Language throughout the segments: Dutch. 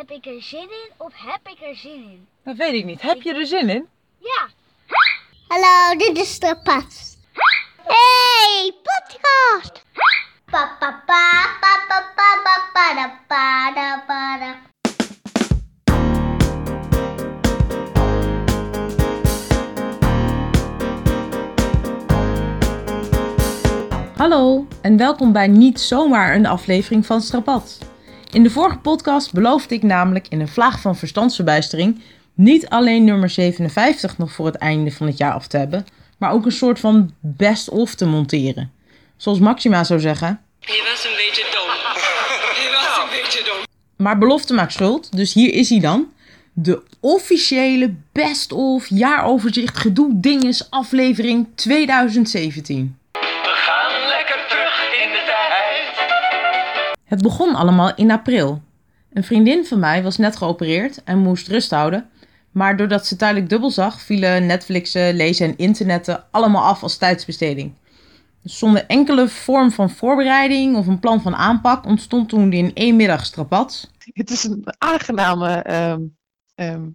Heb ik er zin in of heb ik er zin in? Dat weet ik niet. Heb je er zin in? Ja. Hallo, dit is de Pat. Hey, podcast. Pa pa pa pa pa pa pa pa da pa da pa da. Hallo en welkom bij niet zomaar een aflevering van Strapat. In de vorige podcast beloofde ik namelijk in een vlaag van verstandsverbijstering niet alleen nummer 57 nog voor het einde van het jaar af te hebben, maar ook een soort van best-of te monteren. Zoals Maxima zou zeggen. Je was een beetje dom. Je was een beetje dom. Maar belofte maakt schuld, dus hier is hij dan. De officiële best-of jaaroverzicht gedoe dinges aflevering 2017. Het begon allemaal in april. Een vriendin van mij was net geopereerd en moest rust houden. Maar doordat ze tijdelijk dubbel zag, vielen Netflixen, lezen en internetten allemaal af als tijdsbesteding. Dus zonder enkele vorm van voorbereiding of een plan van aanpak ontstond toen in één middag strapat. Het is een aangename ehm, ehm,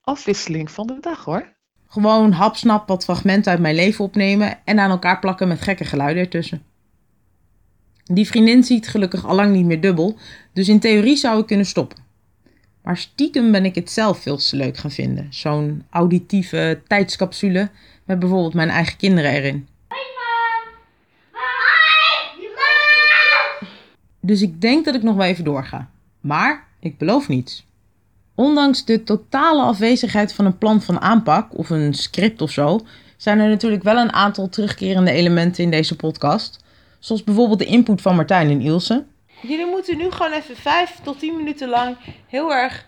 afwisseling van de dag hoor. Gewoon hapsnap wat fragmenten uit mijn leven opnemen en aan elkaar plakken met gekke geluiden ertussen. Die vriendin ziet gelukkig allang niet meer dubbel, dus in theorie zou ik kunnen stoppen. Maar stiekem ben ik het zelf veel te leuk gaan vinden. Zo'n auditieve tijdscapsule met bijvoorbeeld mijn eigen kinderen erin. Dus ik denk dat ik nog wel even doorga. Maar ik beloof niets. Ondanks de totale afwezigheid van een plan van aanpak of een script of zo, zijn er natuurlijk wel een aantal terugkerende elementen in deze podcast. Zoals bijvoorbeeld de input van Martijn en Ilse. Jullie moeten nu gewoon even 5 tot 10 minuten lang heel erg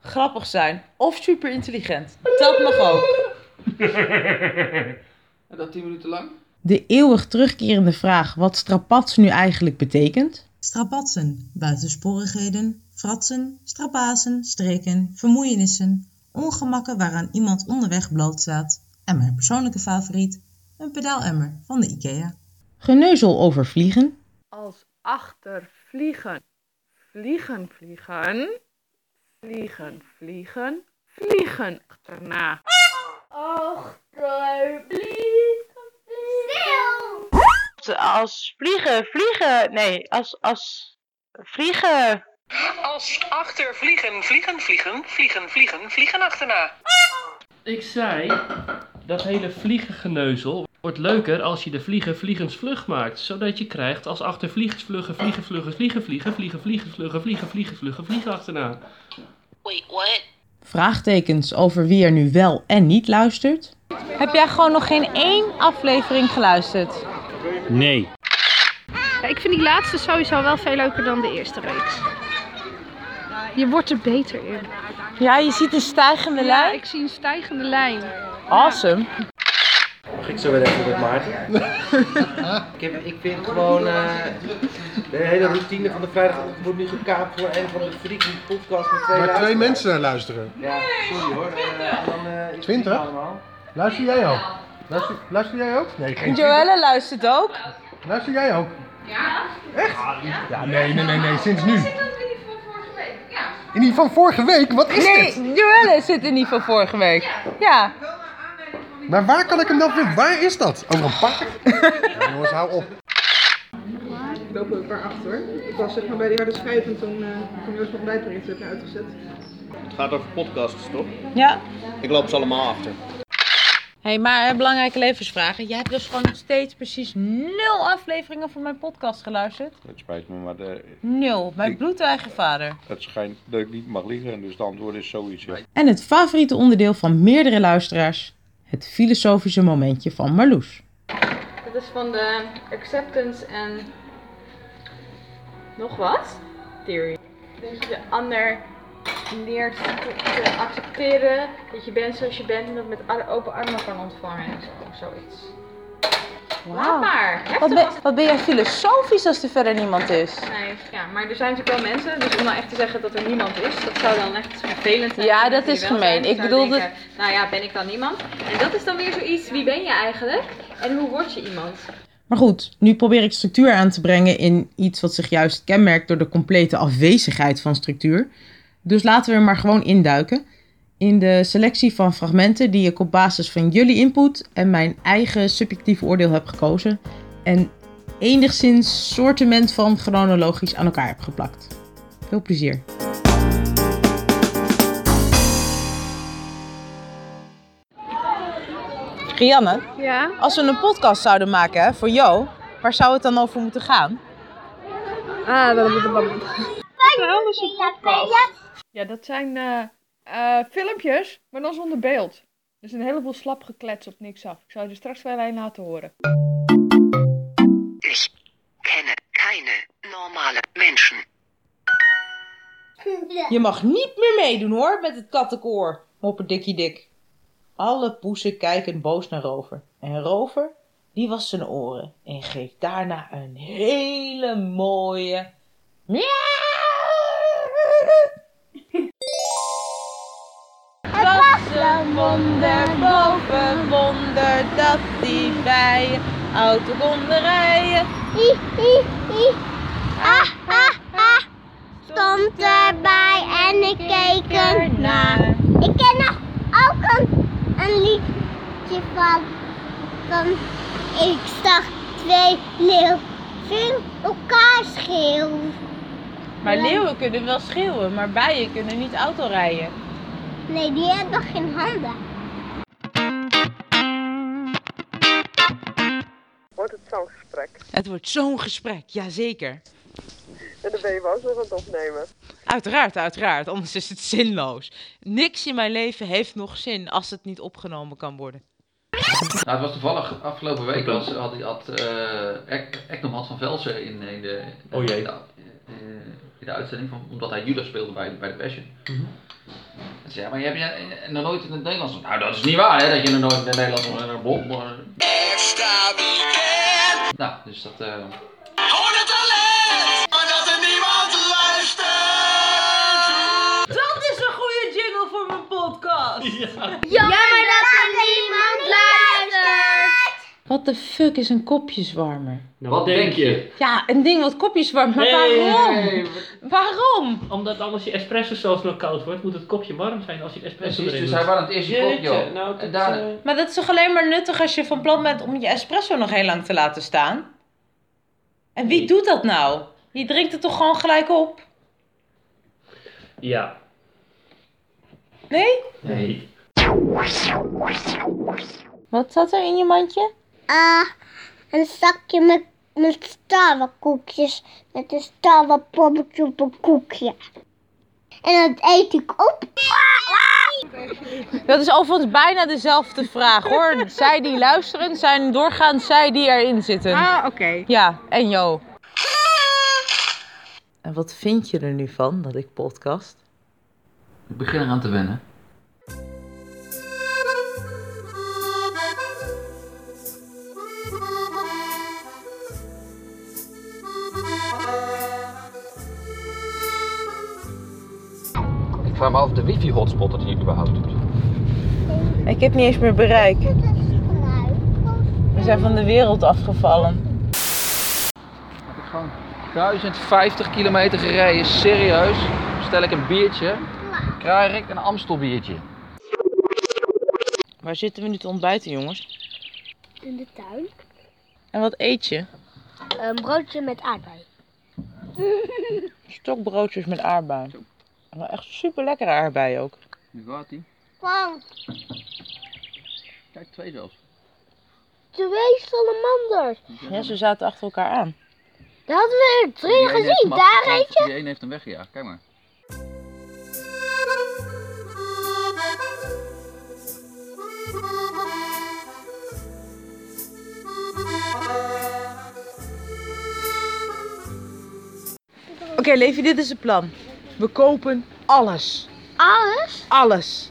grappig zijn. Of super intelligent. Dat mag ook. En dat 10 minuten lang? De eeuwig terugkerende vraag wat strapats nu eigenlijk betekent. Strapatsen, buitensporigheden, fratsen, strapazen, streken, vermoeienissen, ongemakken waaraan iemand onderweg blootstaat en mijn persoonlijke favoriet, een pedaalemmer van de IKEA. Geneuzel over vliegen. als achter vliegen, vliegen, vliegen, vliegen, vliegen, vliegen achterna. Achter vliegen, Stil. Als vliegen, vliegen, nee, als, als vliegen. Als achter vliegen, vliegen, vliegen, vliegen, vliegen, vliegen achterna. Ik zei, dat hele vliegengeneuzel wordt leuker als je de vliegen vliegensvlug maakt. Zodat je krijgt als achter vliegensvluggen, vliegen, vluggen, vliegen, vliegen, vliegen, vliegen, vluggen, vliegen, vliegen, vluggen, vliegen achterna. Wait, what? Vraagtekens over wie er nu wel en niet luistert. Heb jij gewoon nog geen één aflevering geluisterd? Nee. Ja, ik vind die laatste sowieso wel veel leuker dan de eerste reeks. Je wordt er beter in. Ja, je ziet een stijgende Ja, lijn. ik zie een stijgende lijn. Awesome. Ik zo weer even met Maarten? ik, heb, ik vind gewoon eh, de hele routine van de vrijdag wordt nu gekaapt voor een van de freaky podcast met twee Waar twee mensen naar luisteren. Ja, sorry hoor. En dan, eh, Twintig? het allemaal. Luister jij ook? Luister, luister jij ook? Nee, geen Joelle luistert ook. Luister jij ook? Ja. Echt? Ja, nee, nee, nee, nee, sinds nu. In die van vorige week? Wat is Nee, dit? Joelle zit in die van vorige week. Ja. Maar waar kan ik hem dan vinden? Waar is dat? Over een park? Ja, jongens, hou op. Ik loop er ook maar achter. Ik was zeg maar bij de harde schijf en toen uh, toen Joost nog bijbrengt heb uitgezet. Het gaat over podcasts, toch? Ja. Ik loop ze allemaal achter. hey, maar eh, belangrijke levensvragen. Jij hebt dus gewoon nog steeds precies nul afleveringen van mijn podcast geluisterd. Het spijt me, maar de, Nul. Mijn Ik- bloedeigen vader. het schijnt dat ik niet mag liegen, dus het antwoord is zoiets. ja. En het favoriete onderdeel van meerdere luisteraars. Het filosofische momentje van Marloes. Dat is van de acceptance en nog wat? Theory. Dus je de ander leert te, te accepteren dat je bent zoals je bent en dat met open armen kan ontvangen en zo, zoiets. Laat maar. Wat ben, wat ben jij filosofisch als er verder niemand is? Nee, ja, maar er zijn natuurlijk wel mensen, dus om nou echt te zeggen dat er niemand is, dat zou dan echt vervelend zijn. Ja, dat is gemeen. zijn. Ik bedoel denken, Nou ja, ben ik dan niemand? En dat is dan weer zoiets, wie ben je eigenlijk? En hoe word je iemand? Maar goed, nu probeer ik structuur aan te brengen in iets wat zich juist kenmerkt door de complete afwezigheid van structuur. Dus laten we er maar gewoon induiken. In de selectie van fragmenten die ik op basis van jullie input en mijn eigen subjectieve oordeel heb gekozen. En enigszins soortement van chronologisch aan elkaar heb geplakt. Veel plezier. Rianne, Ja? als we een podcast zouden maken hè, voor jou, waar zou het dan over moeten gaan? Ah, dat is een podcast. Ja, dat zijn eh, eh, filmpjes, maar dan zonder beeld. Dus een heleboel slap geklets op niks af. Ik zou je er straks wel een laten horen. Ich kenne keine normale Menschen. Je mag niet meer meedoen hoor met het kattenkoor, moppert Dikkie Dik. Alle poesen kijken boos naar Rover. En Rover, die was zijn oren en geeft daarna een hele mooie... Het wonder boven wonder dat die bijen auto konden rijden. Hi, hi, hi. Ah, ah, ah. Stond erbij en ik keek ernaar. Ik ken nog ook een, een liedje van, van. Ik zag twee leeuwen elkaar schreeuwen. Maar leeuwen kunnen wel schreeuwen, maar bijen kunnen niet auto rijden. Nee, die hebben geen handen. Wordt het zo'n gesprek? Het wordt zo'n gesprek, jazeker. En dan ben je wel zo aan het opnemen. Uiteraard, uiteraard, anders is het zinloos. Niks in mijn leven heeft nog zin als het niet opgenomen kan worden. Nou, het was toevallig afgelopen week had, had, had uh, van Velsen in, in, de, Oh jee. in, de, eh, in de uitzending, van, omdat hij Judas speelde bij, bij de Passion. Zei, ja, maar je hebt je nog nooit in het Nederlands... Nou, dat is niet waar, hè, dat je nog nooit in het Nederlands... een bom, maar... Nou, dus dat... eh Dat is een goede jingle voor mijn podcast. Jammer dat er Wat de fuck is een kopjeswarmer? Nou, wat denk je? Ja, een ding wat kopjes warmt, maar Nee, waarom? nee, Waarom? Omdat als je espresso zelfs nog koud wordt, moet het kopje warm zijn als je espresso Precies, erin dus doet. hij warmt eerst je kop, Jeetje, joh. Nou, En dat, eh, Maar dat is toch alleen maar nuttig als je van plan bent om je espresso nog heel lang te laten staan? En wie doet dat nou? Je drinkt het toch gewoon gelijk op? Ja. Nee? Nee. Wat zat er in je mandje? Ah, een zakje met, met starwekoekjes. Met een starwepoppetje op een koekje. En dat eet ik op. Dat is overigens bijna dezelfde vraag hoor. Zij die luisteren zijn doorgaans zij die erin zitten. Ah, oké. Ja, en Jo. En wat vind je er nu van dat ik podcast? Ik begin eraan te wennen. Ik vraag me af of de wifi-hotspot het hier überhaupt doet. Ik heb niet eens meer bereik. We zijn van de wereld afgevallen. Heb ik gewoon 1050 kilometer gereden, serieus. Stel ik een biertje, krijg ik een Amstel biertje. Waar zitten we nu te ontbijten, jongens? In de tuin. En wat eet je? Een broodje met aardbei. Stokbroodjes met aardbei. Maar echt super lekkere aardbei ook. Nu gaat ie. Van Kijk, twee zelfs. twee salamanders. Ja, ze zaten achter elkaar aan. Dat hadden we er drie gezien. Daar eentje. Die ene heeft hem weggejaagd, kijk maar. Oké, Levi, dit is het plan. We kopen alles. Alles? Alles.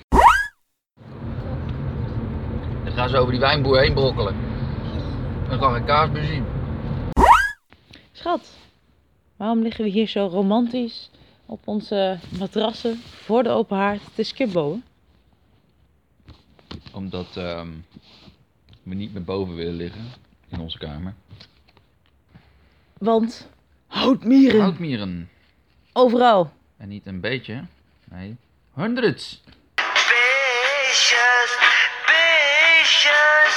Dan gaan ze over die wijnboer heen brokkelen. Dan kan geen kaas meer zien. Schat, waarom liggen we hier zo romantisch op onze matrassen voor de open haard te skipbowen? Omdat ehm, we niet meer boven willen liggen in onze kamer. Want houtmieren. Houtmieren. Overal. En niet een beetje, Nee. Hundreds. Beestjes, beestjes.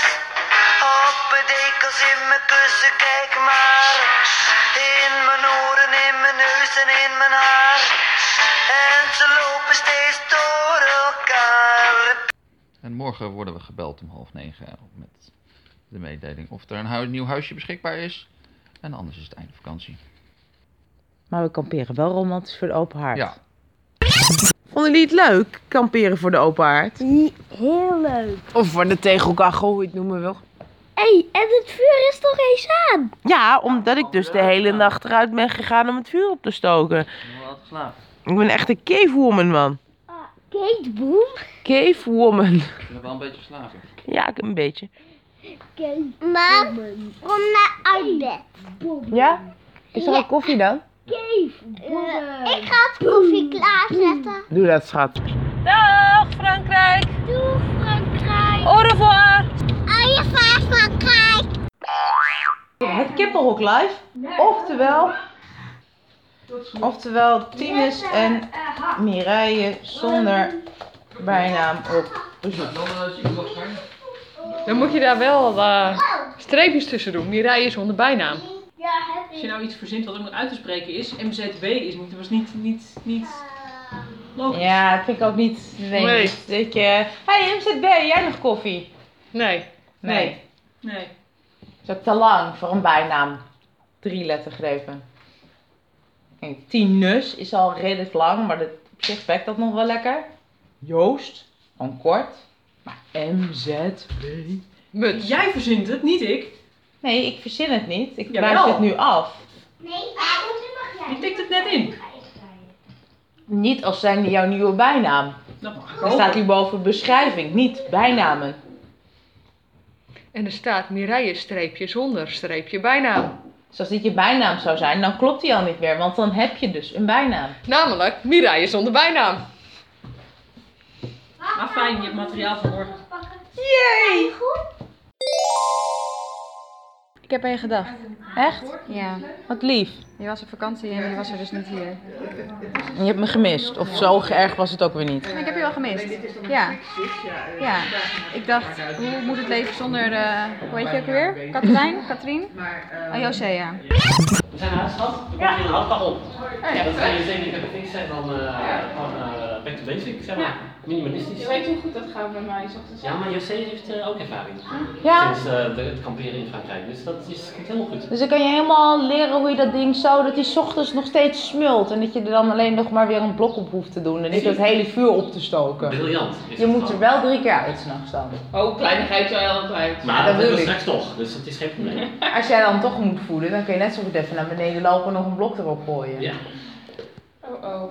Op mijn dekels, in mijn kussen, kijk maar. In mijn oren, in mijn neus en in mijn haar. En ze lopen steeds door elkaar. En morgen worden we gebeld om half negen met de mededeling of er een nieuw huisje beschikbaar is. En anders is het einde vakantie. Maar we kamperen wel romantisch voor de open haard. Ja. Vonden jullie het leuk, kamperen voor de open haard? Heel leuk. Of voor de tegelkachel, hoe je het noemen wil. Hé, hey, en het vuur is toch eens aan? Ja, omdat ik dus de hele nacht eruit ben gegaan om het vuur op te stoken. Ik ben echt een cavewoman, man. Kate Boom? Cavewoman. Ik heb wel een beetje geslapen. Ja, ik een beetje. Maar, kom naar uit bed. Ja? Is er Ja. al koffie dan? Cave ik ga het koffie klaarzetten. Doe dat, schat. Dag Frankrijk. Doeg Frankrijk. Au revoir. Au revoir Frankrijk. Het kippenhok live. Oftewel, oftewel Tinus en Mireille zonder bijnaam op bezoek. Dan moet je daar wel eh, streepjes tussen doen. Mireille zonder bijnaam. Als je nou iets verzint wat er moet uit te spreken is, MZB is niet, was niet, niet, niet logisch. Ja, dat vind ik ook niet. Nee. Nee. niet. Dat je, hey MZB, jij nog koffie? Nee. Nee. Nee. Dat is ook te lang voor een bijnaam. Drie lettergrepen. Tinus is al redelijk lang, maar dat, op zich werkt dat nog wel lekker. Joost, gewoon kort. Maar MZB. Muts. Jij verzint het, niet ik. Nee, ik verzin het niet. Ik wijs het nu af. Nee, mag Je tikt het net in. Niet als zijnde jouw nieuwe bijnaam. Dat mag ik Er staat hier boven beschrijving, niet bijnamen. En er staat Mireille streepje zonder streepje bijnaam. Dus als dit je bijnaam zou zijn, dan klopt die al niet meer, want dan heb je dus een bijnaam. Namelijk Mireille zonder bijnaam. Maar fijn, je hebt materiaal voor morgen. Yay! Ik heb aan je gedacht. Echt? Ja. Wat lief. Je was op vakantie en je was er dus niet hier. En je hebt me gemist. Of zo erg was het ook weer niet. Ik heb je wel gemist. Ja. Ja. Ik dacht, hoe moet het leven zonder, eh hoe heet je ook weer? Katrijn? Katrien? Oh, Josea. We zijn het schat. Dan komt hier een handbag op. ja. Dat ga je één keer fixen en dan eh, eh, back to basic, zeg maar. Minimalistisch. Je weet hoe goed dat gaat bij mij. ochtends. Ja, maar José heeft eh, ook ervaring. Ja. Sinds eh, de, het kamperen in Frankrijk. Dus dat is, helemaal goed. Dus dan kan je helemaal leren hoe je dat ding zo, dat die 's ochtends nog steeds smult. En dat je er dan alleen nog maar weer een blok op hoeft te doen. En niet het hele vuur op te stoken. Briljant. Je moet er wel drie keer uit s'nachts dan. Oh, kleinigheid zou je altijd. Maar dat dat doen we ik. straks toch, dus dat is geen probleem. Als jij dan toch moet voeden, dan kun je net zo goed even naar beneden lopen en nog een blok erop gooien. Ja. Oh oh.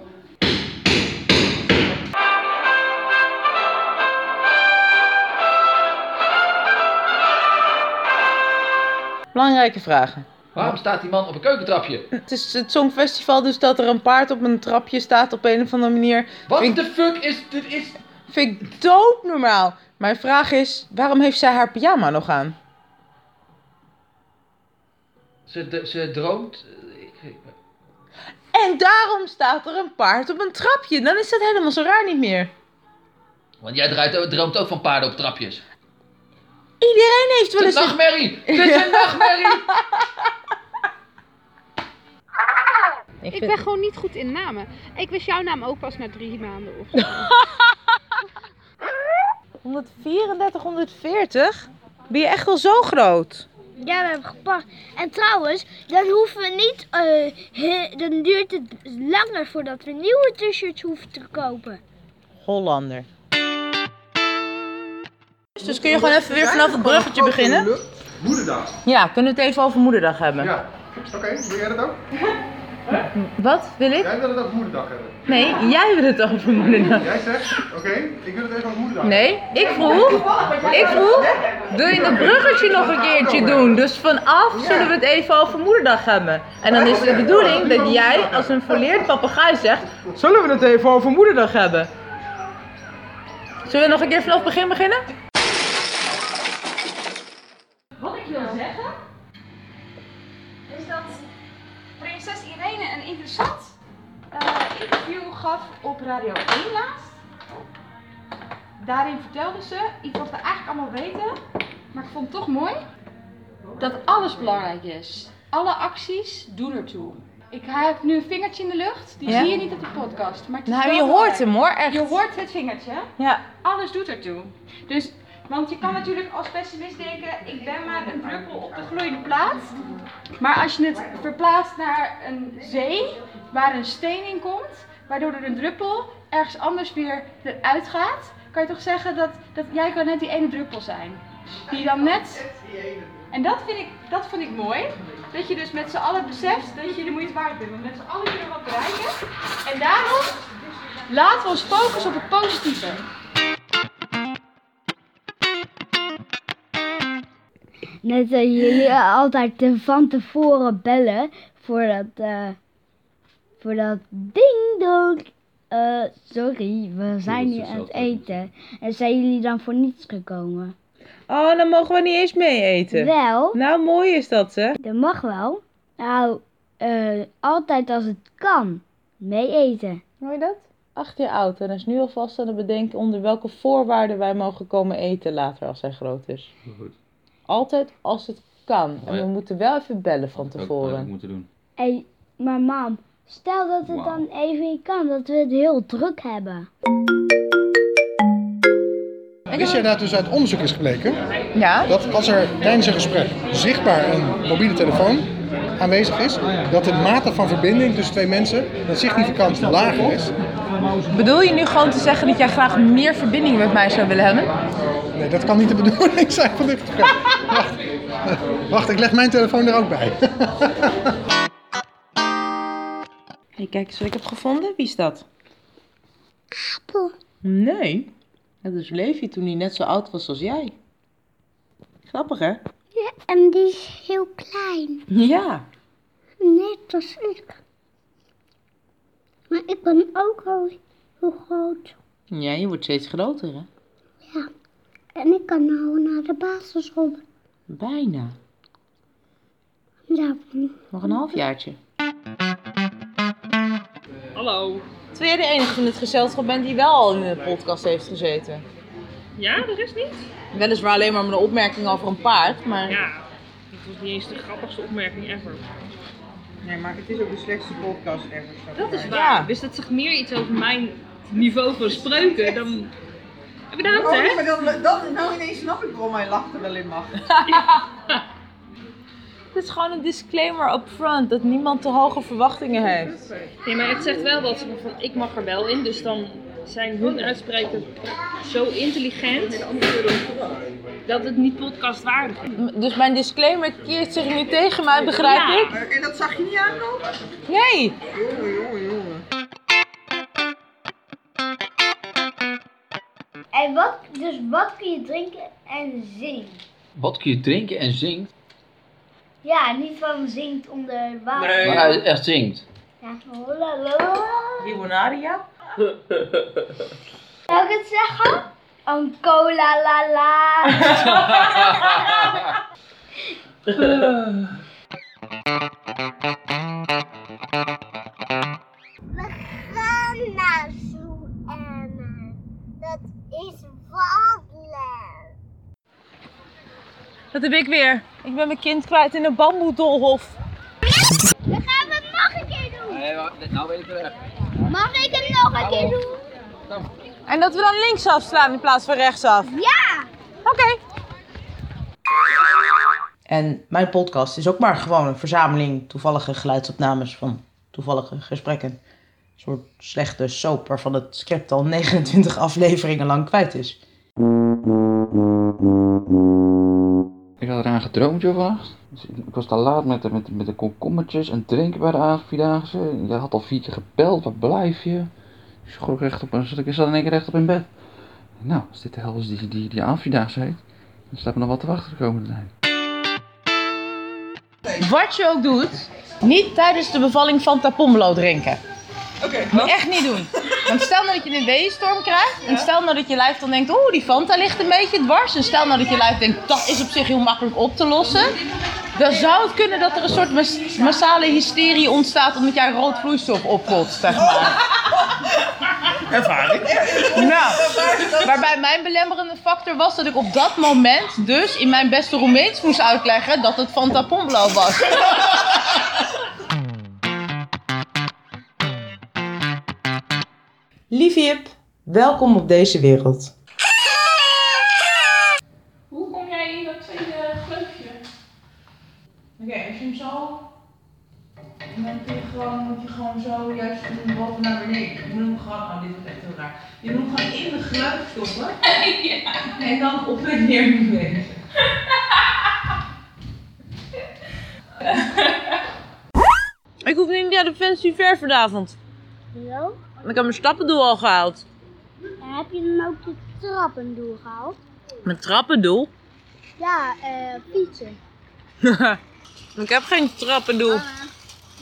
Belangrijke vragen. Waarom staat die man op een keukentrapje? Het is het Songfestival, dus dat er een paard op een trapje staat op een of andere manier. Wat de fuck is dit? Is... Vind ik doodnormaal. Mijn vraag is, waarom heeft zij haar pyjama nog aan? Ze, ze droomt. eh, En daarom staat er een paard op een trapje. Dan is dat helemaal zo raar niet meer. Want jij draait, droomt ook van paarden op trapjes. Iedereen heeft wel eens... een nachtmerrie! Het is een nachtmerrie! Ik ben gewoon niet goed in namen. Ik wist jouw naam ook pas na drie maanden of zo. 134, 140? Ben je echt wel zo groot? Ja, we hebben gepakt. En trouwens, dan hoeven we niet, eh, he- dan duurt het langer voordat we nieuwe t-shirts hoeven te kopen. Hollander. Dus kun je gewoon even weer vanaf het bruggetje beginnen? Moederdag. Ja, kunnen we het even over moederdag hebben? Ja. Oké, wil jij dat ook? Wat wil ik? Jij wil het over moederdag hebben. Nee, jij wil het over moederdag. Jij zegt, oké, ik wil het even over moederdag Nee, ik vroeg, ik vroeg, wil je het bruggetje nog een keertje doen? Dus vanaf zullen we het even over moederdag hebben. En dan is de bedoeling dat jij als een volleerd papegaai zegt, zullen we het even over moederdag hebben? Zullen we nog een keer vanaf het begin beginnen? Wat ik wil zeggen, is dat prinses Irene een interessant eh, interview gaf op Radio 1 laatst. Daarin vertelde ze iets wat we eigenlijk allemaal weten, maar ik vond het toch mooi. Dat alles belangrijk is. Alle acties doen ertoe. Ik heb nu een vingertje in de lucht. Die Ja? zie je niet op de podcast. Maar Nou, je hoort belangrijk. hem hoor, echt. Je hoort het vingertje. Ja. Alles doet ertoe. Dus, want je kan natuurlijk als pessimist denken, ik ben maar een druppel op de gloeiende plaat. Maar als je het verplaatst naar een zee, waar een steen in komt, waardoor er een druppel ergens anders weer eruit gaat, kan je toch zeggen dat, dat jij kan net die ene druppel zijn. Die dan net... En dat vind ik, dat vind ik mooi. Dat je dus met z'n allen beseft dat je de moeite waard bent. Want met z'n allen kunnen we wat bereiken. En daarom laten we ons focussen op het positieve. Net dat jullie altijd te- van tevoren bellen voordat, eh voordat ding dong. Eh, sorry, we zijn hier aan het eten. En zijn jullie dan voor niets gekomen? Oh, dan mogen we niet eens mee eten. Wel. Nou, mooi is dat, hè? Dat mag wel. Nou, eh, altijd als het kan. Mee eten. Hoor je dat? Acht jaar oud en is nu alvast aan het bedenken onder welke voorwaarden wij mogen komen eten later als hij groot is. Goed. Altijd als het kan. En ja. we moeten wel even bellen van tevoren. ik moeten doen. Hé, maar mam, stel dat het dan even niet kan, dat we het heel druk hebben. Wist jij dat dus uit onderzoek is gebleken? Ja. Dat als er tijdens een gesprek zichtbaar een mobiele telefoon aanwezig is, dat de mate van verbinding tussen twee mensen dat significant lager is. Bedoel je nu gewoon te zeggen dat jij graag meer verbinding met mij zou willen hebben? Nee, dat kan niet de bedoeling zijn van dit gesprek. Wacht, Wacht ik leg mijn telefoon er ook bij. Hey, kijk eens wat ik heb gevonden. Wie is dat? Appel. Nee. Dat is Levi toen hij net zo oud was als jij. Grappig, hè? Ja, en die is heel klein. Ja. Net als ik. Maar ik ben ook al heel groot. Ja, je wordt steeds groter, hè? Ja. En ik kan nou naar de basisschool. Bijna. Ja. Nog een halfjaartje. Hallo. Terwijl jij de enige van het gezelschap bent die wel al in de podcast heeft gezeten. Ja, de rest niet? Weliswaar alleen maar met een opmerking over een paard, maar... Ja, dat was niet eens de grappigste opmerking ever. Nee, maar het is ook de slechtste podcast ever. Dat is waar. Dus dat zegt meer iets over mijn niveau van spreuken dan... Bedankt, Oh, hè? maar dan, dan, nou ineens snap ik waarom hij lacht er wel in mag. Het is gewoon een disclaimer up front, dat niemand te hoge verwachtingen heeft. Nee, maar het zegt wel wat van ik mag er wel in, dus dan zijn hun uitspraken zo intelligent dat het niet podcastwaardig is. Dus mijn disclaimer keert zich nu tegen mij, begrijp Ja. ik? En dat zag je niet aankomen? Nee! Jongen, jongen, En wat, dus wat kun je drinken en zingen? Wat kun je drinken en zingt? Ja, niet van zingt onder water. Maar hij echt zingt. Ja. Limonaria? Zou ik het zeggen? Een cola la la. Dat heb ik weer. Ik ben mijn kind kwijt in een bamboedolhof. Dan gaan we het nog een keer doen. Nee, nou weet ik weg. Mag ik het nog een keer doen? En dat we dan linksaf slaan in plaats van rechtsaf. Ja! Oké. En mijn podcast is ook maar gewoon een verzameling toevallige geluidsopnames van toevallige gesprekken. Een soort slechte soap waarvan het script al 29 afleveringen lang kwijt is. Ik had eraan gedroomd, joh, vannacht. Dus ik was daar laat met, de- met, de- met de komkommertjes en drinken bij de avondvierdaagse. Je had al vier keer gebeld, waar blijf je? Ik schrok recht op, zat ik zat in één keer recht op in bed. Nou, als dit de hel is die, die, die avondvierdaagse heet, dan staat me nog wat te wachten de komende tijd. Wat je ook doet, niet tijdens de bevalling van Pomelo drinken. Oké. Moet je echt niet doen. Want stel nou dat je een weeënstorm krijgt. En stel nou dat je lijf dan denkt, oeh, die Fanta ligt een beetje dwars. En stel nou dat je lijf denkt, dat is op zich heel makkelijk op te lossen. Dan zou het kunnen dat er een soort mas- massale hysterie ontstaat omdat jij rood vloeistof oppot, zeg maar. Ervaring. Nou, waarbij mijn belemmerende factor was dat ik op dat moment dus in mijn beste Roemeens moest uitleggen dat het Fanta Pomblo was. Lieve Jip, welkom op deze wereld. Hoe kom jij in dat tweede gleufje? Oké, als je hem zo... Dan kun je gewoon, moet je gewoon zo juist doen boven naar beneden. Je moet hem gewoon... Oh, dit is echt heel raar. Je moet hem gewoon in de gleuf stoppen. ja. En dan op en neer bewegen. Ik hoef niet naar de fancy fair vanavond. Ik heb mijn stappendoel al gehaald. En heb je dan ook de trappen doorgehaald? Mijn trappendoel? Ja, eh, fietsen. ik heb geen trappendoel. Dan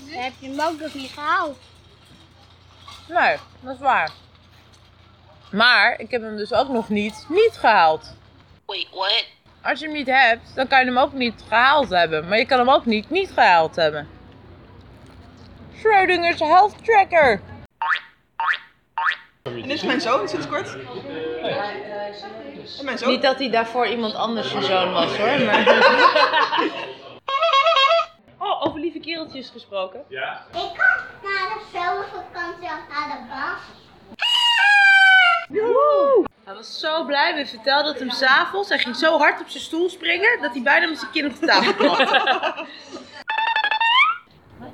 heb je hem ook nog niet gehaald. Nee, dat is waar. Maar ik heb hem dus ook nog niet niet gehaald. Wait, what? Als je hem niet hebt, dan kan je hem ook niet gehaald hebben. Maar je kan hem ook niet niet gehaald hebben. Schrödinger's Health Tracker. En dit is mijn zoon sinds kort. En mijn zoon. Niet dat hij daarvoor iemand anders je zoon was hoor. Maar... oh, over lieve kereltjes gesproken. Ik ga naar de zomervakantie of naar de bas. Hij was zo blij. We vertelden het hem s'avonds. Hij ging zo hard op zijn stoel springen dat hij bijna met zijn kin op de tafel klapte.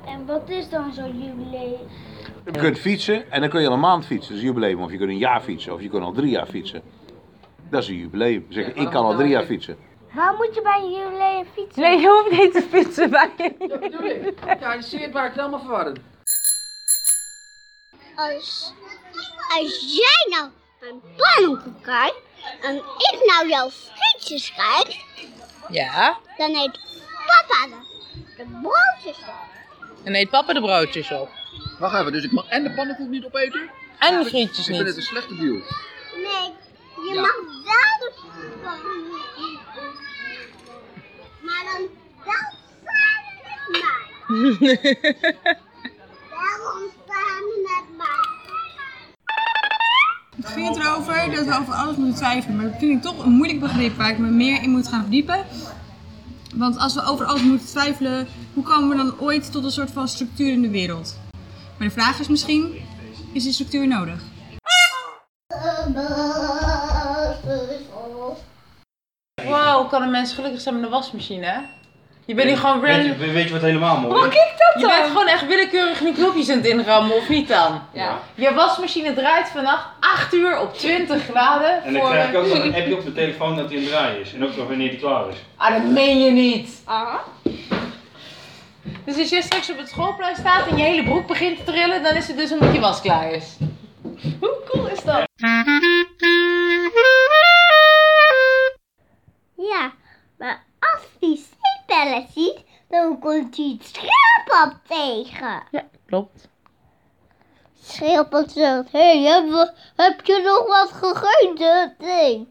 En wat is dan zo'n jubileum? Je kunt fietsen en dan kun je al een maand fietsen. Dat is een jubileum. Of je kunt een jaar fietsen. Of je kunt al drie jaar fietsen. Dat is een jubileum. Zeg, ik kan al drie jaar fietsen. Waar moet je bij een jubileum fietsen? Nee, je hoeft niet te fietsen bij je. Dat bedoel ik. Ja, je ziet waar ik het helemaal verwarrend. Als, als jij nou mijn pannenkoek kijkt en ik nou jouw frietjes kijk, Ja, dan eet papa de, de broodjes op. en eet papa de broodjes op. Wacht even, dus ik mag en de pannenkoek niet opeten? En de frietjes Ik vind het niet. een slechte deal. Nee, je Ja. mag wel de pannenkoek eten. Maar dan, dan samen met mij. Daarom samen met mij. Ik vind erover dat we over alles moeten twijfelen, maar dat vind ik toch een moeilijk begrip waar ik me meer in moet gaan verdiepen. Want als we over alles moeten twijfelen, hoe komen we dan ooit tot een soort van structuur in de wereld? Maar de vraag is misschien, is die structuur nodig? Wow, kan een mens gelukkig zijn met een wasmachine, hè? Je bent hier gewoon Weet random... je, weet je wat helemaal mooi Hoe is? kijk dat dan? Je bent gewoon echt willekeurig die knopjes aan het inrammen, of niet dan? Ja. Je wasmachine draait vannacht 8 uur op 20 graden. En dan voor- krijg ik ook nog een appje op mijn telefoon dat hij aan het draaien is. En ook nog wanneer hij klaar is. Ah, dat meen je niet. Dus als jij straks op het schoolplein staat en je hele broek begint te trillen, dan is het dus omdat je was klaar is. Hoe cool is dat? Ja, maar als die zeepbellen ziet, dan komt hij het schildpad tegen. Ja, klopt. Schildpad zegt, hé, hey, heb, je nog wat gegeten? Nee.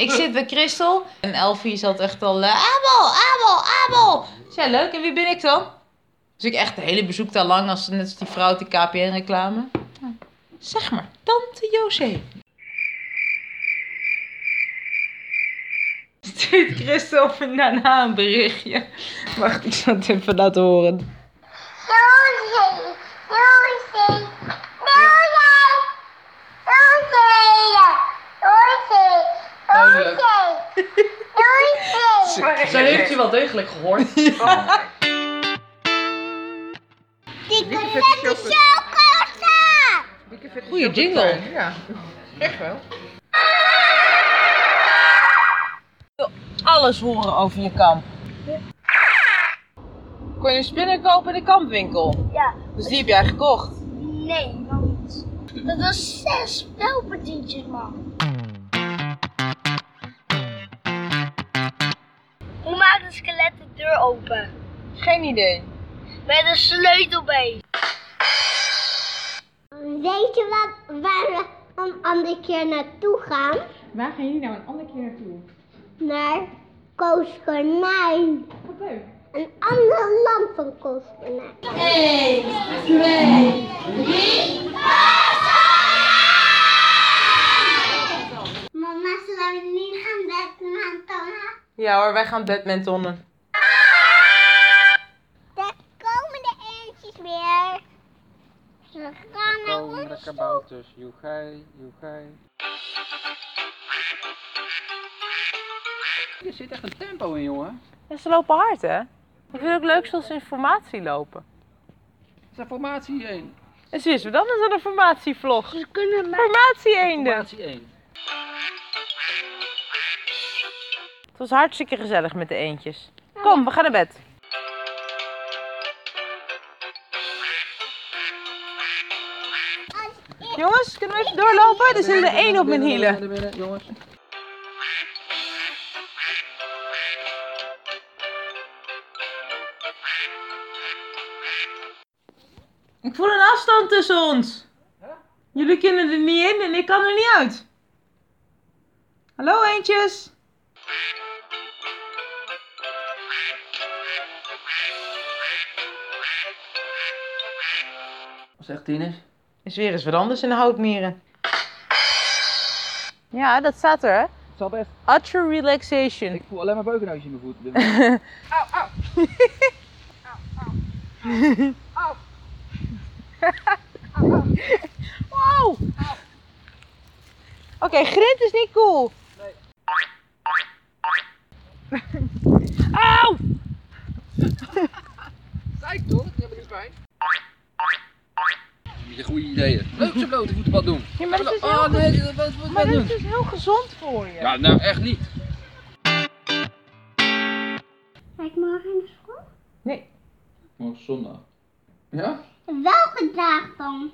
Ik zit bij Christel en Elfie zat echt al... eh, Abel, Abel, Abel! Zei leuk, en wie ben ik dan? Dus ik echt de hele bezoektaal lang als net als die vrouw die KPN-reclame. Zeg maar, tante José. Stuurt Christel daarna een berichtje. Wacht, ik het even laten horen. Roosje, Zo heeft je wel degelijk gehoord. Dikke vette chocolade! Goeie jingle. Ja, echt wel. Alles horen over je kamp. Kon je spinnen kopen in de kampwinkel? Ja. Dus die heb jij gekocht? Nee, want dat was zes spelpartietjes, man. skelet de deur open? Geen idee. Met een sleutel bij. Weet je wat, waar we een andere keer naartoe gaan? Waar gaan jullie nou een andere keer naartoe? Naar Kooskornijn. Wat leuk. Een ander land van Koos Konijn. 1, 2, 3, 4! Ja hoor, wij gaan badmintonnen. Daar komen de eentjes weer. Ze gaan naar Komen de ons toe. kabouters, joegij, joegij. Er zit echt een tempo in, jongen. Ja, ze lopen hard hè? Ik vind het ook leuk zoals ze in formatie lopen. Is daar formatie 1? En zus, dan is dat een formatievlog. Ze kunnen Formatie eenden. Formatie 1. Het was hartstikke gezellig met de eendjes. Kom, we gaan naar bed. Jongens, kunnen we even doorlopen? Er zit er één op mijn hielen. Ik voel een afstand tussen ons. Jullie kunnen er niet in en ik kan er niet uit. Hallo eendjes. Zegt Tines? Is weer eens wat anders in de houtmeren. Ja, dat staat er hè. Het zal best. Utter relaxation. Ik voel alleen maar beukenhuisje in mijn voet. op dit moment. Au, au. Au. Wow. Oké, grind is niet cool. Nee. Auw! Zei ik toch? Ik heb er niet pijn. Goede ideeën. Leuk zo blote voeten wat doen. Ja, maar dat is Oh heel nee, gezond. dat wat wat Maar dat is heel gezond voor je. Ja, nou echt niet. Ga ik morgen naar school? Nee. Morgen zondag. Ja? Welke dag dan?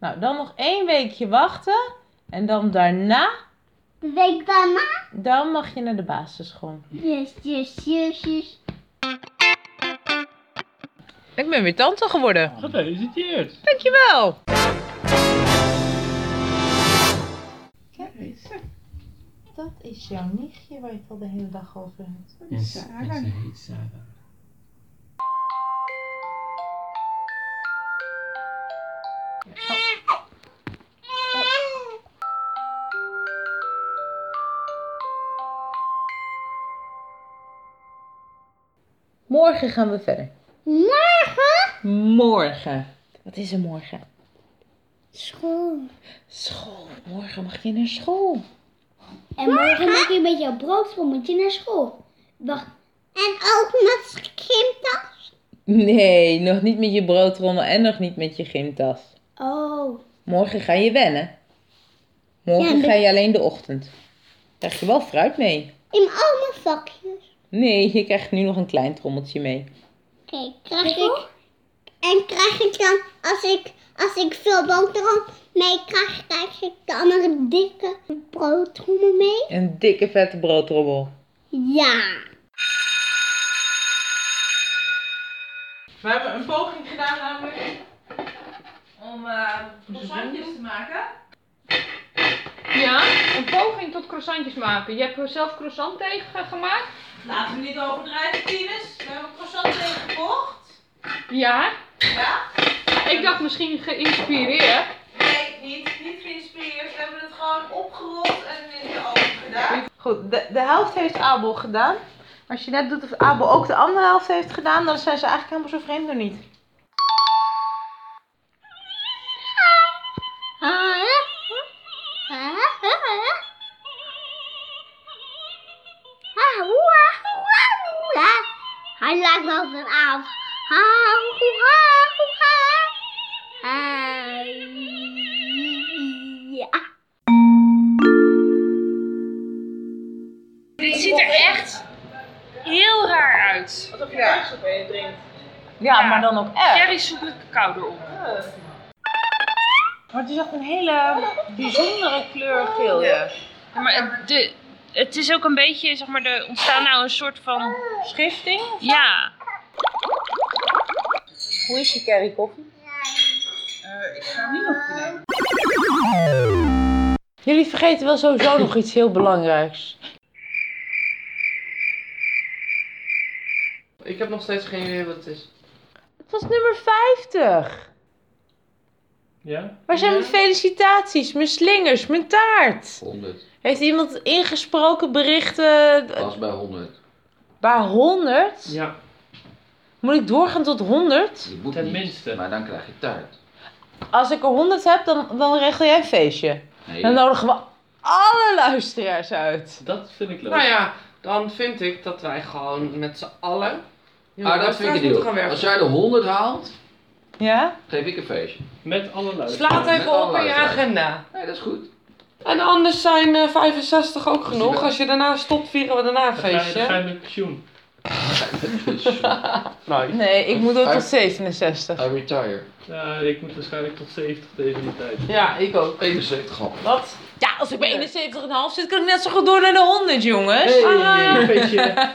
Nou, dan nog één weekje wachten. En dan daarna, De week daarna? dan mag je naar de basisschool. Yes, yes, yes, yes. Ik ben weer tante geworden. Gefeliciteerd. Dankjewel. Kijk eens. Dat is jouw nichtje waar je het al de hele dag over hebt. Ze heet Sarah. Morgen gaan we verder. Morgen? Wat is er morgen? School. School. Morgen mag je naar school. En morgen mag je met jouw broodrommeltje naar school. Wacht. En ook met gymtas? Nee, nog niet met je broodrommel en nog niet met je gymtas. Oh. Morgen ga je wennen. Morgen Ja, ga je alleen de ochtend. Krijg je wel fruit mee. In al mijn vakjes. Nee, je krijgt nu nog een klein trommeltje mee. Oké, krijg ik... En krijg ik dan, als ik, als ik veel boterham mee krijg, krijg ik dan een dikke broodtrommel mee? Een dikke vette broodrommel. Ja. We hebben een poging gedaan namelijk om uh, croissantjes te maken. Ja, een poging tot croissantjes maken. Je hebt zelf croissant tegen gemaakt? Laten we niet overdrijven, Tines. We hebben croissant tegen gekocht. Ja. Ja? Ik dacht misschien geïnspireerd. Nee, niet, niet geïnspireerd. We hebben het gewoon opgerold en in de oven gedaan. Goed, de, de helft heeft Abel gedaan. Als je net doet of Abel ook de andere helft heeft gedaan, dan zijn ze eigenlijk helemaal zo vreemd nog niet. Hij lijkt wel op een aap. Ha, hoe, ha, hoe, ha. Ziet er echt heel raar uit. Alsof je op je drinkt. Ja, maar dan ook echt. Kerrysoep met cacao erop. Maar het is echt een hele bijzondere kleur geel. Ja. Ja, maar het, de, het is ook een beetje, zeg maar, er ontstaat nou een soort van... Schifting? Ja. Hoe is je curry koffie? ik ga niet nog nemen. Jullie vergeten wel sowieso nog iets heel belangrijks. Ik heb nog steeds geen idee wat het is. Het was nummer 50. Ja? Waar zijn mijn felicitaties, mijn slingers, mijn taart? 100. Heeft iemand ingesproken berichten Pas bij 100. bij 100? Ja. Moet ik doorgaan tot 100? Je moet Tenminste. niet, maar dan krijg je taart. Als ik er 100 heb, dan, dan regel jij een feestje. Nee. Dan nodigen we alle luisteraars uit. Dat vind ik leuk. Nou ja, dan vind ik dat wij gewoon met z'n allen. Heel Ah, dat vind ik een deal. Als jij de 100 haalt, Ja? geef ik een feestje. Met alle luisteraars. Slaat even op in je agenda. Nee, dat is goed. En anders zijn eh, 65 ook genoeg. Als je daarna stopt, vieren we daarna een Dan ga je, dan ga je feestje. met pensioen. Nee, ik moet ook tot 67. I retire. Ja, ik moet waarschijnlijk tot 70 tegen die tijd. Ja, ik ook. 71 al. Wat? Ja, als ik bij 71,5 zit, kan ik net zo goed door naar de 100, jongens. Hey, een feestje.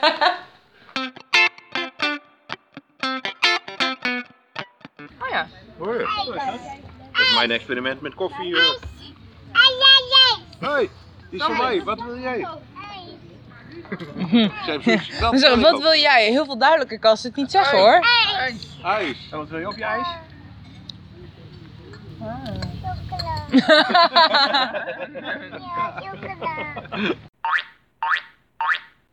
Oh ja. Hoor je? Dat is mijn experiment met koffie. eh. Hé, die is voor mij. Wat wil jij? Wat wil jij? Heel veel duidelijker kan ze het niet zeggen hoor. IJs. En wat wil je op je ijs?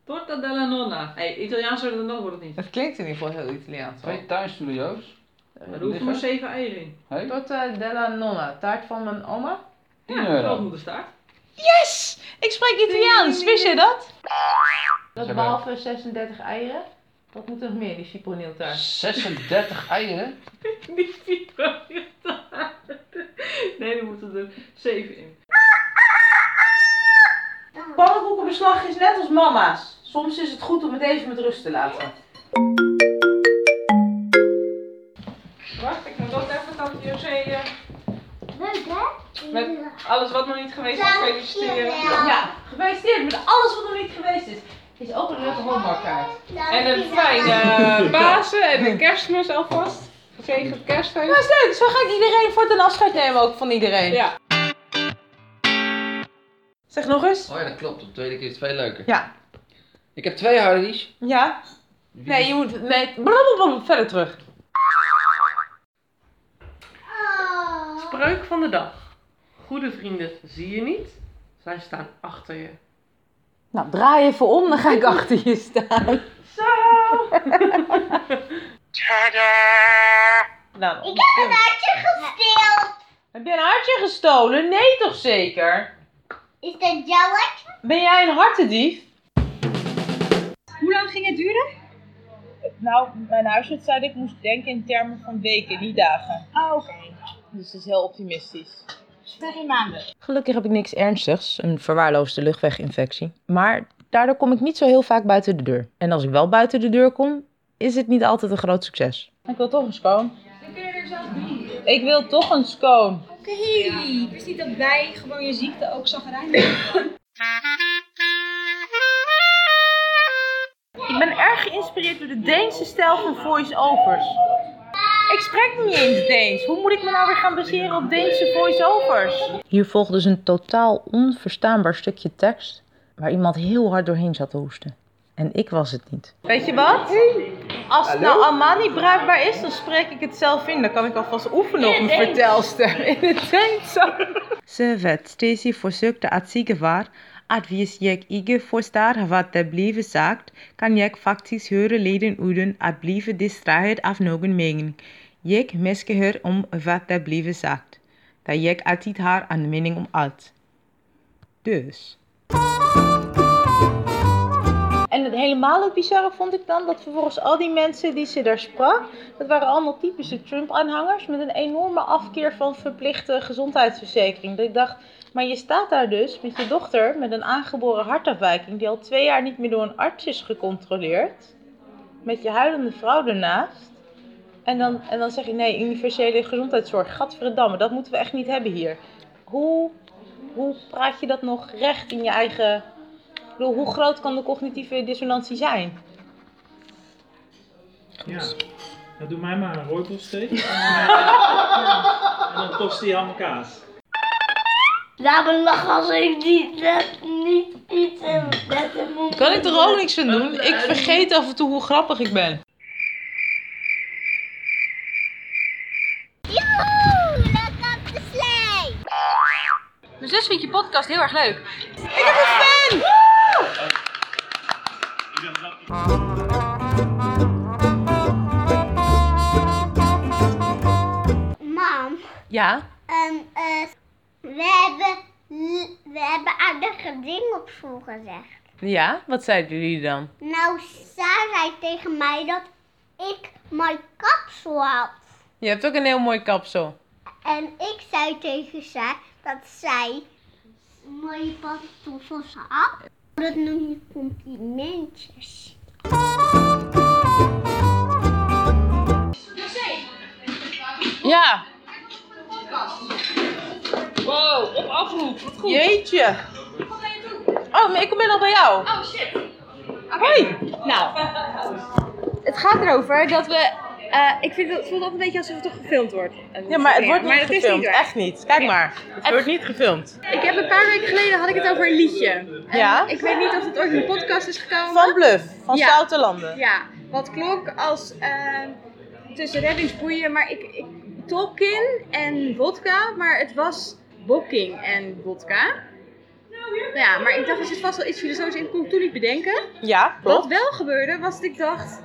Torta della nonna. Hé, hey, Italiaans dan nog wordt het niet. Het klinkt in ieder geval heel Italiaans. Twee tuinstudio's. Er hoeven maar 7 eieren in. Hey? Torta della nonna, taart van mijn oma. 10 Ja, euro. grootmoederstaart. Yes! Ik spreek Italiaans, wist je dat? Dat behalve 36 eieren. Wat moet er nog meer, die ciproneeltaart? 36 eieren? Niet vier Nee, er moeten er 7 in. Pannenkoekenbeslag is net als mama's. Soms is het goed om het even met rust te laten. Wacht, ik moet ook even tante José Leuk hè? met alles wat nog niet geweest is feliciteren. Ja, gefeliciteerd met alles wat nog niet geweest is. Is ook een leuke hoofdmarkaart. En een fijne Pasen en een kerstmis alvast. Gezegend kerstfeest. Dat is leuk, zo ga ik iedereen voor een afscheid nemen ook van iedereen. Ja. Zeg nog eens. Oh ja, dat klopt. De tweede keer is het veel leuker. Ja. Ik heb twee Hardy's. Ja. Nee, je moet... Nee, blablabla, verder terug. Spreuk van de dag. Goede vrienden zie je niet. Zij staan achter je. Nou, draai even om, dan ga ik achter je staan. Zo! Nou, Ik heb een hartje gesteeld. heb je een hartje gestolen? Nee, toch zeker? Is dat jouw hartje? Ben jij een hartendief? Hoe lang ging het duren? Nou, mijn huisarts zei dat ik moest denken in termen van weken, niet dagen. Oh, oké. Dus dat is heel optimistisch. Drie maanden. Gelukkig heb ik niks ernstigs, een verwaarloosde luchtweginfectie. Maar daardoor kom ik niet zo heel vaak buiten de deur. En als ik wel buiten de deur kom, is het niet altijd een groot succes. Ik wil toch een schoon. Dan kun je er zelf drie. Ik wil toch een schoon. Oké. Ik wist niet dat wij gewoon je ziekte ook zagrijnig Ik ben erg geïnspireerd door de Deense stijl van voice-overs. Ik spreek niet eens Deens. Hoe moet ik me nou weer gaan baseren op Deense voice-overs? Hier volgt dus een totaal onverstaanbaar stukje tekst waar iemand heel hard doorheen zat te hoesten. En ik was het niet. Weet je wat? Als het nou allemaal niet bruikbaar is, dan spreek ik het zelf in. Dan kan ik alvast oefenen op een vertelstem in het Deens. Ze vet Stacy forsøkte at sige hvis jeg ikke forstår wat der blive sagt, kan jeg faktisk høre leden at blive distrahet af nogen mening. Jeg misgehør om wat der blive sagt, da jeg altid har een mening om alt. Dus. En het helemaal het bizarre vond ik dan dat vervolgens al die mensen die ze daar sprak, dat waren allemaal typische Trump-aanhangers met een enorme afkeer van verplichte gezondheidsverzekering. Dat ik dacht, maar je staat daar dus met je dochter met een aangeboren hartafwijking die al twee jaar niet meer door een arts is gecontroleerd, met je huilende vrouw ernaast. En dan, en dan zeg je nee, universele gezondheidszorg, gadverdamme, dat moeten we echt niet hebben hier. Hoe, hoe praat je dat nog recht in je eigen bedoel, hoe groot kan de cognitieve dissonantie zijn? Ja. Dan doe mij maar een rooibossteek. en, eh, en dan tosti ham en kaas. Laat me lachen als ik niet, net, niet iets en net een Kan ik er ook niks aan doen? Ik vergeet af en toe hoe grappig ik ben. Joehoe, lekker op de! Mijn zus vindt je podcast heel erg leuk. Ik heb een fan! Mam. Ja? Um, eh we, hebben, we hebben aardige dingen op school gezegd. Ja? Wat zeiden jullie dan? Nou, Sa zei tegen mij dat ik mijn kapsel had. Je hebt ook een heel mooi kapsel. En ik zei tegen Sa dat zij mooie pantoffels had. Dat noem je complimentjes. Ja. Wow, op afroep. Wat goed. Jeetje. Oh, maar ik ben al bij jou. Oh shit. Hoi. Nou, het gaat erover dat we. eh, ik vind het, het voelt altijd een beetje alsof het toch gefilmd wordt. Ja, maar het wordt niet is gefilmd. waar. Echt niet. Kijk maar. Het wordt niet gefilmd. Ik heb een paar weken geleden had ik het over een liedje. En Ja? Ik weet niet of het ooit in de podcast is gekomen. Van Bluff, van Ja. Stoute Landen. Ja, wat klonk als eh, tussen reddingsboeien, maar ik, ik Tolkien en vodka, maar het was Bokking en vodka. Ja, maar ik dacht, er zit vast wel iets filosofisch in. Ik kon het toen niet bedenken. Ja, Wat klopt. wel gebeurde, was dat ik dacht...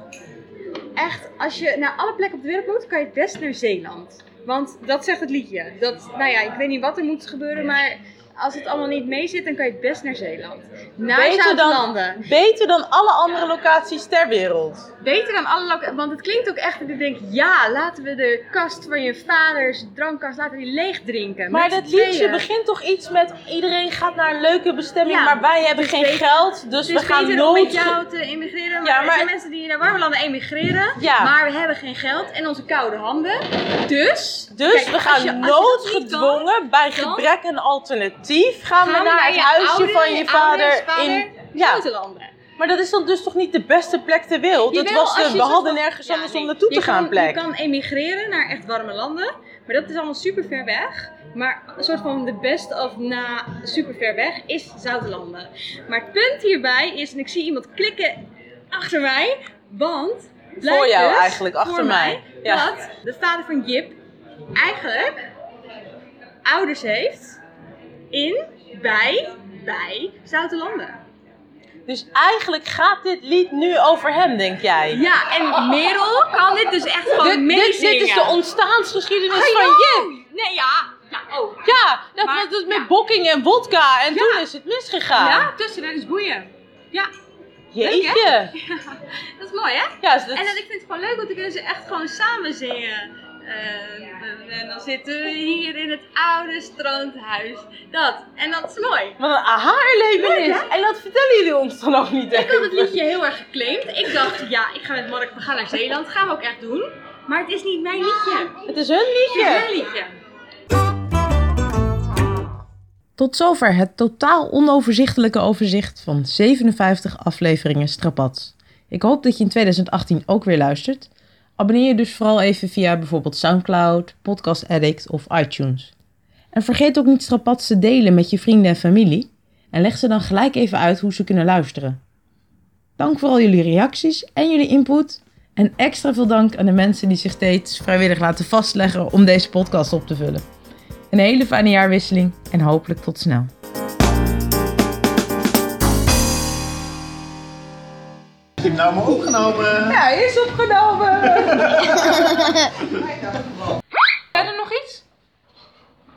Echt, als je naar alle plekken op de wereld moet, kan je het best naar Zeeland. Want dat zegt het liedje. Dat, nou ja, ik weet niet wat er moet gebeuren, maar als het allemaal niet mee zit, dan kan je het best naar Zeeland. Naar Beter dan, Zuid-landen. beter dan alle andere locaties ter wereld. Beter dan alle locaties, want het klinkt ook echt dat ik denk, ja, laten we de kast van je vaders drankkast, laten we die leeg drinken. Maar dat liedje begint toch iets met iedereen gaat naar een leuke bestemming, Ja, maar wij hebben dus geen beter- geld, dus, we gaan beter nooit... met jou te emigreren. Maar Ja, er zijn mensen die naar warme landen emigreren, Ja. maar we hebben geen geld en onze koude handen. Dus, Dus kijk, we gaan je- noodgedwongen, bij gebrek aan alternatief, gaan, we gaan we naar naar het je huisje oude- van je vader in... Ja, maar dat is dan dus toch niet de beste plek ter wereld? Jawel, was de, we hadden nergens Ja, anders nee. om naartoe te gaan kan- plek. Je kan emigreren naar echt warme landen, maar dat is allemaal super ver weg. Maar een soort van de best of na super ver weg is Zoutlanden. Maar het punt hierbij is, en ik zie iemand klikken achter mij, want Voor jou dus, eigenlijk, achter voor mij. Ja. dat de vader van Jip eigenlijk ouders heeft in, bij, bij Zoutlanden. Dus eigenlijk gaat dit lied nu over hem, denk jij? Ja, en Merel kan dit dus echt gewoon dit, meezingen. dit is de ontstaansgeschiedenis van. Jip. Nee, ja. Ja, oh. Ja, dat was dus met bokking en vodka en Ja. toen is het misgegaan. Ja, tussen, dat is boeien. Ja. Jeetje. Leuk, hè? Ja, dat is mooi, hè? Ja, dus dat- En dat, ik vind het gewoon leuk, want dan kunnen ze echt gewoon samen zingen. Eh, en dan zitten we hier in het oude strandhuis. Dat. En dat is mooi. Wat een aha-erlevenis. Hè? En dat vertellen jullie ons dan ook niet Ik had het liedje heel erg geclaimd. Ik dacht, ja, ik ga met Mark, we gaan naar Zeeland. gaan we ook echt doen. Maar het is niet mijn liedje. Het is hun liedje. Het is hun liedje. Tot zover het totaal onoverzichtelijke overzicht van 57 afleveringen Strapats. Ik hoop dat je in 2018 ook weer luistert. Abonneer je dus vooral even via bijvoorbeeld Soundcloud, Podcast Addict of iTunes. En vergeet ook niet Strapats te delen met je vrienden en familie. En leg ze dan gelijk even uit hoe ze kunnen luisteren. Dank voor al jullie reacties en jullie input. En extra veel dank aan de mensen die zich steeds vrijwillig laten vastleggen om deze podcast op te vullen. Een hele fijne jaarwisseling en hopelijk tot snel. Hem nou maar opgenomen? Ja, hij is opgenomen. Verder nog iets?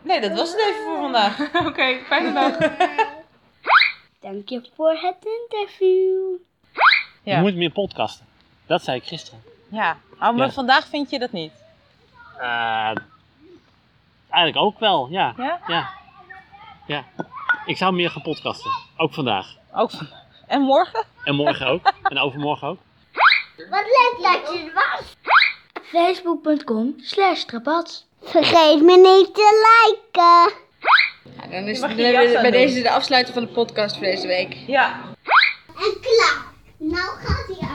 Nee, dat was het even voor vandaag. Oké, fijne dag. Dank je voor het interview. Je moet meer podcasten. Dat zei ik gisteren. Ja, oh, maar Ja. vandaag vind je dat niet. Eh, eigenlijk ook wel, ja. Ja? ja. Ja. Ik zou meer gaan podcasten. Ook vandaag. Ook En morgen? En morgen ook. en overmorgen ook. Wat leuk dat je er was. Facebook.com slash trapats. Vergeet me niet te liken. Dan is het bij deze de afsluiting van de podcast voor deze week. Ja. En klaar. Nou gaat